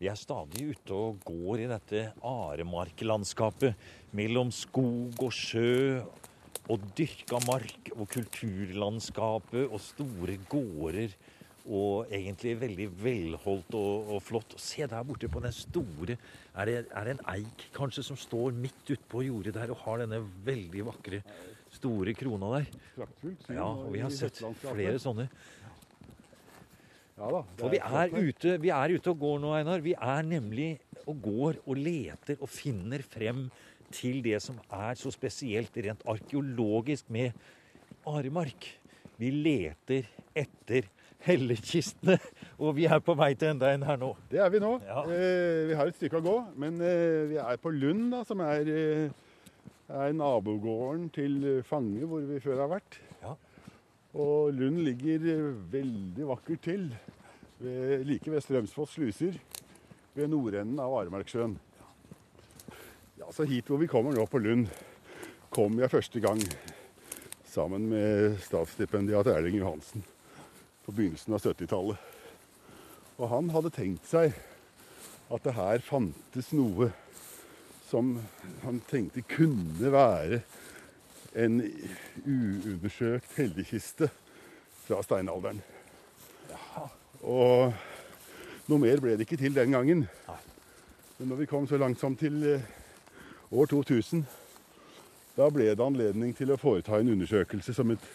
Vi er stadig ute og går i dette aremarklandskapet mellom skog og sjø og dyrka mark og kulturlandskapet og store gårder. Og egentlig veldig velholdt og, og flott. Se der borte på den store Er det, er det en eik kanskje som står midt utpå jordet der og har denne veldig vakre, store krona der? Ja, og vi har sett flere sånne. Ja da. Og vi er, ute, vi er ute og går nå, Einar. Vi er nemlig og går og leter og finner frem til det som er så spesielt rent arkeologisk med Aremark. Vi leter etter hellekistene, og vi er på vei til enda en her nå. Det er vi nå. Ja. Eh, vi har et stykke å gå, men eh, vi er på Lund, da, som er, eh, er nabogården til eh, Fange, hvor vi før har vært. Og Lund ligger eh, veldig vakkert til, ved, like ved Strømsfoss sluser, ved nordenden av Aremarksjøen. Ja, så hit hvor vi kommer nå på Lund, kom jeg første gang sammen med statsstipendiat Erling Johansen på begynnelsen av 70-tallet. Og han hadde tenkt seg at det her fantes noe som han tenkte kunne være en uundersøkt helligkiste fra steinalderen. Og noe mer ble det ikke til den gangen. Men når vi kom så langt som til eh, år 2000, da ble det anledning til å foreta en undersøkelse som, et,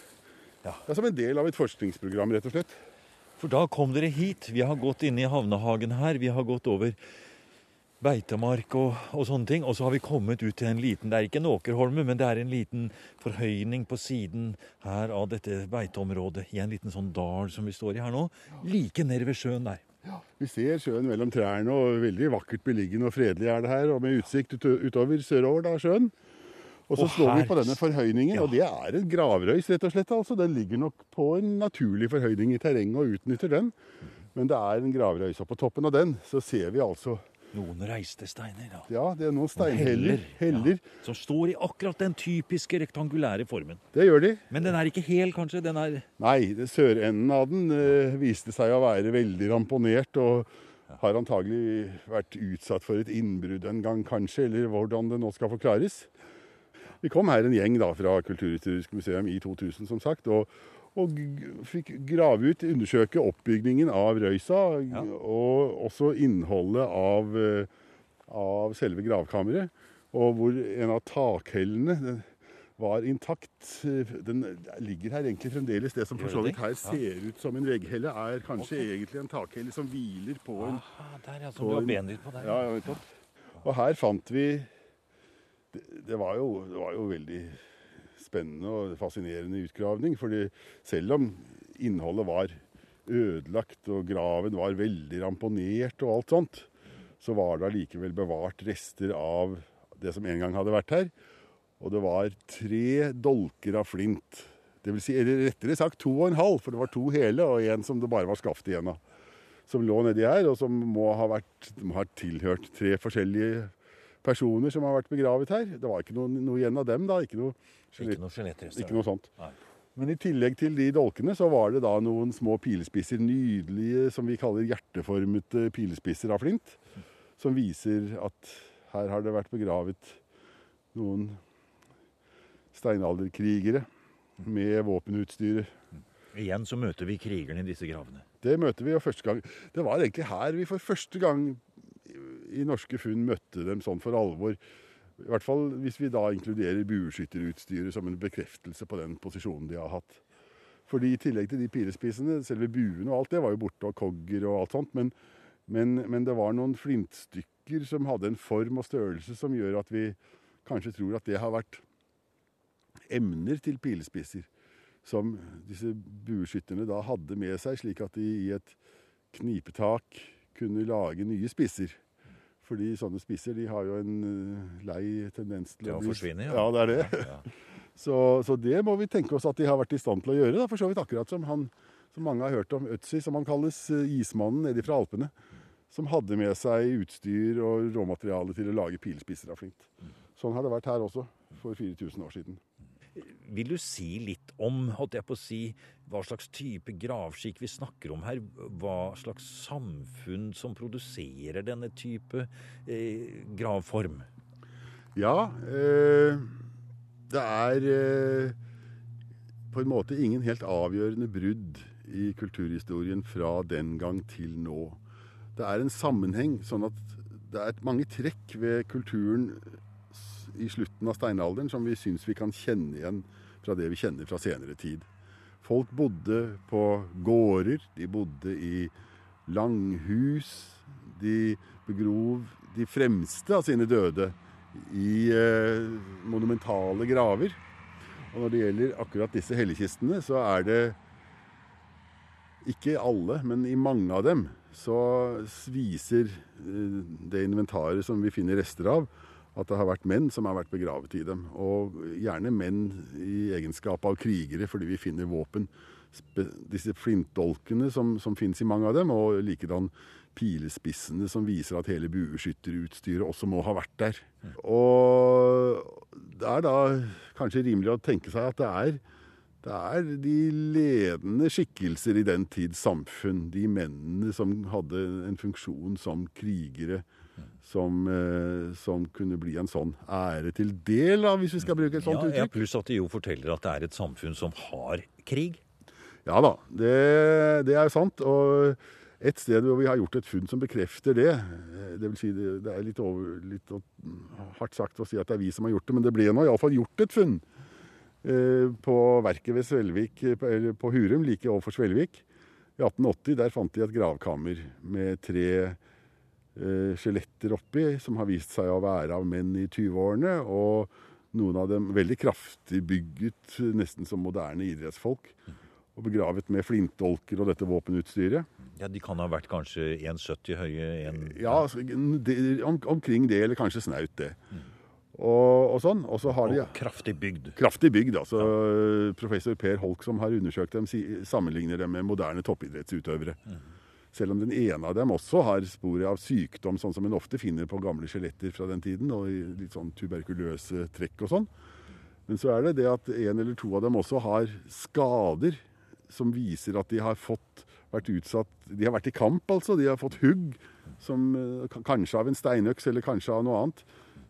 Ja. ja, som en del av et forskningsprogram, rett og slett. For da kom dere hit. Vi har gått inn i havnehagen her. Vi har gått over beitemark og, og sånne ting. Og så har vi kommet ut til en liten Det er ikke en åkerholme, men det er en liten forhøyning på siden her av dette beiteområdet. I en liten sånn dal som vi står i her nå. Like nede ved sjøen der. Vi ser sjøen mellom trærne, og veldig vakkert beliggende og fredelig er det her. Og med utsikt ut, utover sørover da, sjøen. Og så Og står vi på denne forhøyningen, Ja. og det er en gravrøys, rett og slett. altså. Den ligger nok på en naturlig forhøyning i terrenget og utnytter den. Men det er en gravrøys, og på toppen av den så ser vi altså Noen reiste steiner. Ja. Ja, det er noen steinheller. Heller. Ja, som står i akkurat den typiske rektangulære formen. Det gjør de. Men den er ikke hel, kanskje? Den er Nei, sørenden av den eh, viste seg å være veldig ramponert og har antagelig vært utsatt for et innbrudd en gang, kanskje, eller hvordan det nå skal forklares. Vi kom her en gjeng da fra Kulturhistorisk museum i 2000, som sagt, og, og fikk grave ut, undersøke oppbygningen av røysa, Ja. og også innholdet av, eh, av selve gravkammeret, og hvor en av takhellene var intakt. Den ligger her egentlig fremdeles. Det som for så vidt her ser ut som en vegghelle, er kanskje egentlig en takhelle som hviler på en Aha, der, ja. Som du har benet ditt på der. ja, ja, nettopp. Og her fant vi det, det, var jo, det var jo veldig spennende og fascinerende utgravning. fordi selv om innholdet var ødelagt og graven var veldig ramponert og alt sånt, så var det allikevel bevart rester av det som en gang hadde vært her. Og det var tre dolker av flint. Det vil si, eller rettere sagt to og en halv, for det var to hele og en som det bare var skaft igjen av som lå nedi her, og som må ha, vært, må ha tilhørt tre forskjellige personer som har vært begravet her. Det var ikke noe, noe igjen av dem, da. Ikke noe, Ikke noe skjelettrester. ikke noe sånt. Nei. Men i tillegg til de dolkene, så var det da noen små pilespisser. Nydelige, som vi kaller hjerteformete pilespisser av flint. Som viser at her har det vært begravet noen steinalderkrigere med våpenutstyret. Igjen så møter vi krigerne i disse gravene. Det møter vi jo første gang. Det var egentlig her vi for første gang i- norske funn møtte dem sånn for alvor. I hvert fall hvis vi da inkluderer bueskytterutstyret som en bekreftelse på den posisjonen de har hatt. Fordi i tillegg til de pilespissene, selve buene og alt det var jo borte, og kogger og alt sånt, men, men, men det var noen flintstykker som hadde en form og størrelse som gjør at vi kanskje tror at det har vært emner til pilespisser som disse bueskytterne da hadde med seg, slik at de i et knipetak kunne lage nye spisser. Fordi sånne spisser de har jo en eh, lei tendens til Til å bli- forsvinne, ja. Ja, det er det. Ja. Så, så det må vi tenke oss at de har vært i stand til å gjøre. Da, for så vidt akkurat som han som mange har hørt om, Øtzi, som han kalles, eh, ismannen nede fra Alpene. Som hadde med seg utstyr og råmateriale til å lage pilspisser av flint. Sånn har det vært her også, for 4000 år siden. Vil du si litt om, holdt jeg på å si, hva slags type gravskikk vi snakker om her? Hva slags samfunn som produserer denne type eh, gravform? Ja, eh, det er eh, på en måte ingen helt avgjørende brudd i kulturhistorien fra den gang til nå. Det er en sammenheng, sånn at det er mange trekk ved kulturen i slutten av steinalderen som vi syns vi kan kjenne igjen fra det vi kjenner fra senere tid. Folk bodde på gårder, de bodde i langhus. De begrov de fremste av sine døde i eh, monumentale graver. Og når det gjelder akkurat disse helligkistene, så er det ikke alle, men i mange av dem så viser eh, det inventaret som vi finner rester av, at det har vært menn som har vært begravet i dem. Og gjerne menn i egenskap av krigere, fordi vi finner våpen. Disse flintdolkene som, som finnes i mange av dem, og likedan pilespissene som viser at hele bueskytterutstyret også må ha vært der. Og det er da kanskje rimelig å tenke seg at det er, det er de ledende skikkelser i den tids samfunn, de mennene som hadde en funksjon som krigere, som, eh, som, kunne bli en sånn ære til del, da, hvis vi skal bruke et sånt ja, uttrykk. Ja, Pluss at de jo forteller at det er et samfunn som har krig. Ja da, det, det er sant. Og et sted hvor vi har gjort et funn som bekrefter det eh, Det vil si, det, det er litt, over, litt, hardt sagt å si at det er vi som har gjort det, men det ble nå iallfall gjort et funn eh, på verket ved Svelvik, eller på Hurum, like overfor Svelvik. I 1880 der fant de et gravkammer med tre eh, skjeletter oppi, som har vist seg å være av menn i 20-årene. Og noen av dem veldig kraftig bygget, nesten som moderne idrettsfolk. Og begravet med flintdolker og dette våpenutstyret. Ja, De kan ha vært kanskje 1,70 høye? En... Ja, altså, det, om, omkring det, eller kanskje snaut det. Mm. Og, og, sånn. Og så har de og kraftig bygd. Kraftig bygd, altså. Ja. Professor Per Holk, som har undersøkt dem, sammenligner dem med moderne toppidrettsutøvere. Mm. Selv om den ene av dem også har sporet av sykdom, sånn som en ofte finner på gamle skjeletter fra den tiden, og litt sånn tuberkuløse trekk og sånn. Men så er det det at en eller to av dem også har skader som viser at de har fått vært utsatt De har vært i kamp, altså. De har fått hugg, som, kanskje av en steinøks eller kanskje av noe annet,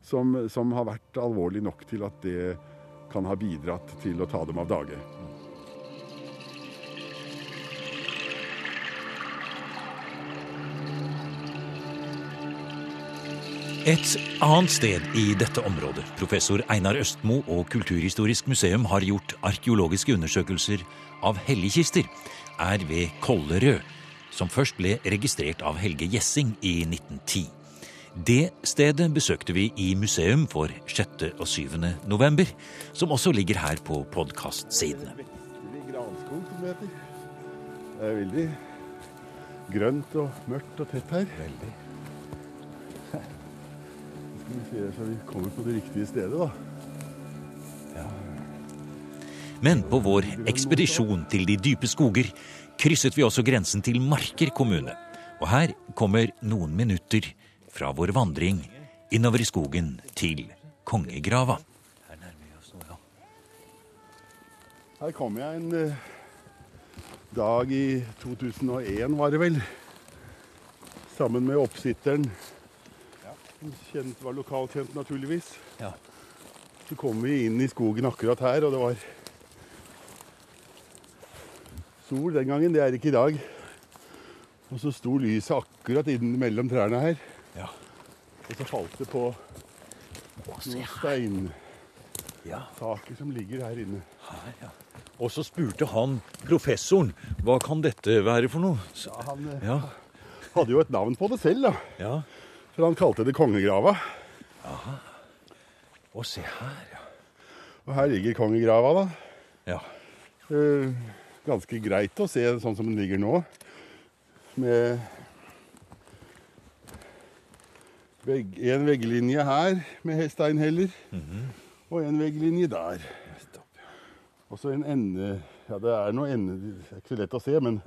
som, som, har vært alvorlig nok til at det kan ha bidratt til å ta dem av dage. Et annet sted i dette området professor Einar Østmo og Kulturhistorisk museum har gjort arkeologiske undersøkelser av helligkister, er ved Kollerød, som først ble registrert av Helge Gjessing i 1910. Det stedet besøkte vi i museum for 6. og 7. november, som også ligger her på podkastsidene. Det er veldig grønt og mørkt og tett her. Veldig. Så vi kommer på det riktige stedet, da. Ja. Men på vår ekspedisjon til de dype skoger krysset vi også grensen til Marker kommune. Og her kommer noen minutter fra vår vandring innover i skogen til kongegrava. Her nærmer vi oss nå, ja. Her kom jeg en uh, dag i 2001, var det vel. Sammen med oppsitteren. Kjent, var lokalkjent, naturligvis. Ja. Så kom vi inn i skogen akkurat her, og det var sol den gangen. Det er ikke i dag. Og så sto lyset akkurat mellom trærne her. Ja. Og så falt det på noen steinsaker ja. som ligger her inne. Her, ja. Og så spurte han professoren hva kan dette være for noe. Ja, han eh, ja. hadde jo et navn på det selv, da. Ja. For han kalte det kongegrava. Aha. Og se her, ja. Og her ligger kongegrava, da. Ja. Eh, ganske greit å se sånn som den ligger nå. Med vegg, en vegglinje her med steinheller, mm -hmm. og en vegglinje der. Og så en ende Ja, det er noe ende Det er ikke så lett å se, men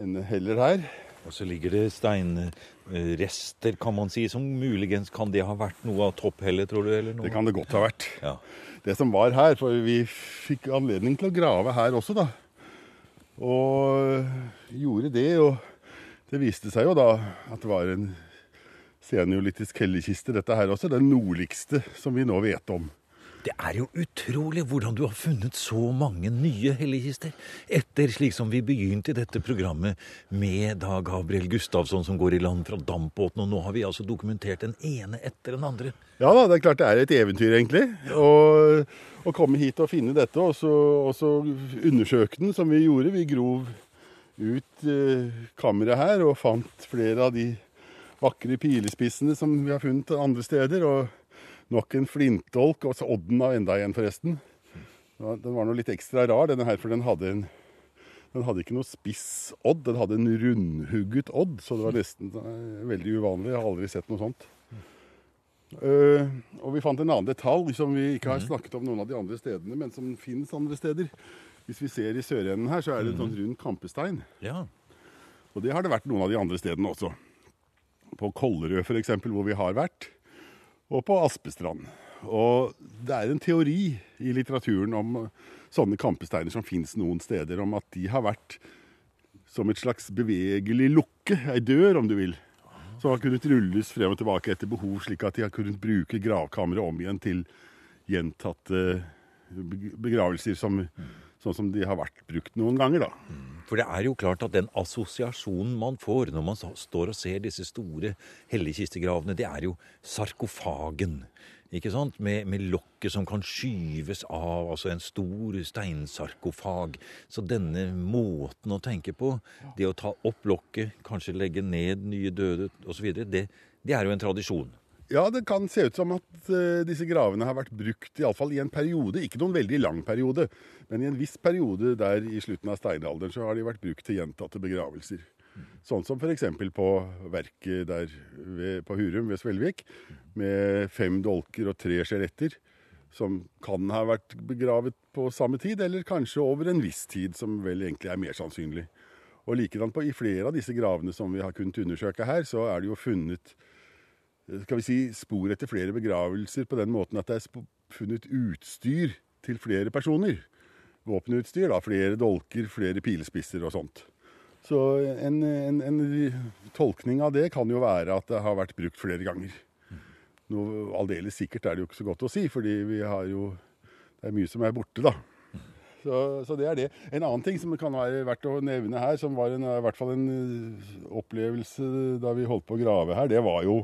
endeheller her. Og så ligger det steinrester, kan man si, som muligens kan det ha vært noe av topphellet, tror du? eller noe? Det kan det godt ha vært. Ja. det som var her. For vi fikk anledning til å grave her også, da. Og gjorde det. Og det viste seg jo da at det var en seniolitisk hellekiste, dette her også. Den nordligste som vi nå vet om. Det er jo utrolig hvordan du har funnet så mange nye helligkister. Etter slik som vi begynte i dette programmet med da Gabriel Gustavsson som går i land fra dampbåten, og nå har vi altså dokumentert den ene etter den andre. Ja da, det er klart det er et eventyr, egentlig. Å komme hit og finne dette, og så, og så undersøke den som vi gjorde. Vi grov ut eh, kammeret her og fant flere av de vakre pilespissene som vi har funnet andre steder. og nok en flintdolk, og så odden av enda en, forresten. Den var nå litt ekstra rar, denne her, for den hadde, en, den hadde ikke noe spiss odd. Den hadde en rundhugget odd, så det var nesten veldig uvanlig. Jeg har aldri sett noe sånt. Uh, og vi fant en annen detalj som vi ikke har mhm. snakket om noen av de andre stedene, men som finnes andre steder. Hvis vi ser i sørenden her, så er det et mhm. rund kampestein. Ja. Og det har det vært noen av de andre stedene også. På Kollerød f.eks., hvor vi har vært og på Aspestrand. Og det er en teori i litteraturen om sånne kampesteiner som fins noen steder, om at de har vært som et slags bevegelig lukke, ei dør om du vil, som har kunnet rulles frem og tilbake etter behov, slik at de har kunnet bruke gravkammeret om igjen til gjentatte begravelser, som, sånn som de har vært brukt noen ganger, da. For det er jo klart at den assosiasjonen man får når man står og ser disse store helligkistegravene, det er jo sarkofagen. Ikke sant? Med, med lokket som kan skyves av, altså en stor steinsarkofag. Så denne måten å tenke på, det å ta opp lokket, kanskje legge ned nye døde osv., det, det er jo en tradisjon. Ja, det kan se ut som at uh, disse gravene har vært brukt iallfall i en periode. Ikke noen veldig lang periode, men i en viss periode der i slutten av steinalderen så har de vært brukt til gjentatte begravelser. Sånn som f.eks. på verket der ved, på Hurum ved Svelvik, med fem dolker og tre skjeletter, som kan ha vært begravet på samme tid, eller kanskje over en viss tid, som vel egentlig er mer sannsynlig. Og likedan i flere av disse gravene som vi har kunnet undersøke her, så er det jo funnet skal vi si, spor etter flere begravelser på den måten at det er funnet utstyr til flere personer. Våpenutstyr, da. Flere dolker, flere pilespisser og sånt. Så en, en, en, tolkning av det kan jo være at det har vært brukt flere ganger. Noe aldeles sikkert er det jo ikke så godt å si, fordi vi har jo Det er mye som er borte, da. Så, så, det er det. En annen ting som kan være verdt å nevne her, som var en, i hvert fall en opplevelse da vi holdt på å grave her, det var jo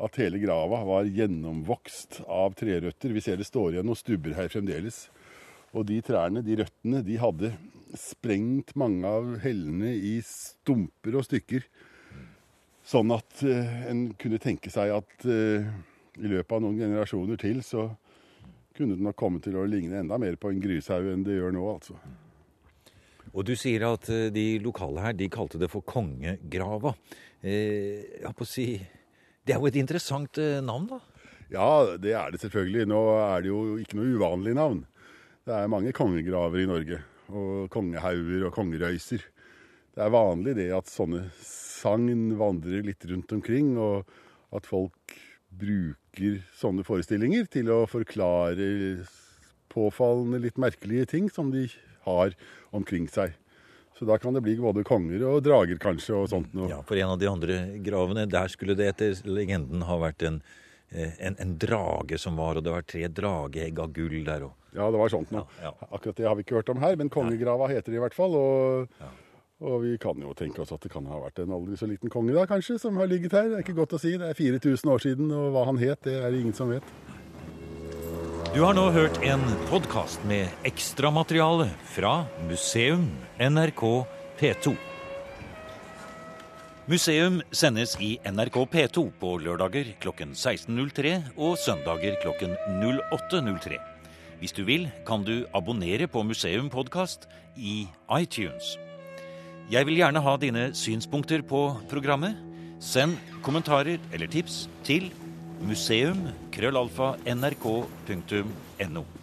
at hele grava var gjennomvokst av trerøtter. Vi ser det står igjen noen stubber her fremdeles. Og de trærne, de røttene, de hadde sprengt mange av hellene i stumper og stykker. Sånn at uh, en kunne tenke seg at uh, i løpet av noen generasjoner til så kunne det nok komme til å ligne enda mer på en grushaug enn det gjør nå, altså. Og du sier at uh, de lokale her, de kalte det for kongegrava. Eh, jeg holdt på å si det er jo et interessant eh, navn, da? Ja, det er det selvfølgelig. Nå er det jo ikke noe uvanlig navn. Det er mange kongegraver i Norge. Og kongehauger og kongerøyser. Det er vanlig det at sånne sagn vandrer litt rundt omkring, og at folk bruker sånne forestillinger til å forklare påfallende, litt merkelige ting som de har omkring seg. Så da kan det bli både konger og drager, kanskje, og sånt noe. Ja, for en av de andre gravene, der skulle det etter legenden ha vært en, eh, en, en drage som var, og det var tre drageegg av gull der òg. Ja, det var sånt noe. Ja, ja. Akkurat det har vi ikke hørt om her, men kongegrava heter det i hvert fall. Og, ja. og, vi kan jo tenke oss at det kan ha vært en aldri så liten konge da, kanskje, som har ligget her. Det er ikke godt å si. Det er 4000 år siden, og hva han het, det er det ingen som vet. Du har nå hørt en podkast med ekstramateriale fra Museum NRK P2. Museum sendes i NRK P2 på lørdager klokken 16.03 og søndager klokken 08.03. Hvis du vil, kan du abonnere på Museum podkast i iTunes. Jeg vil gjerne ha dine synspunkter på programmet. Send kommentarer eller tips til museum.krøllalfa.nrk.no.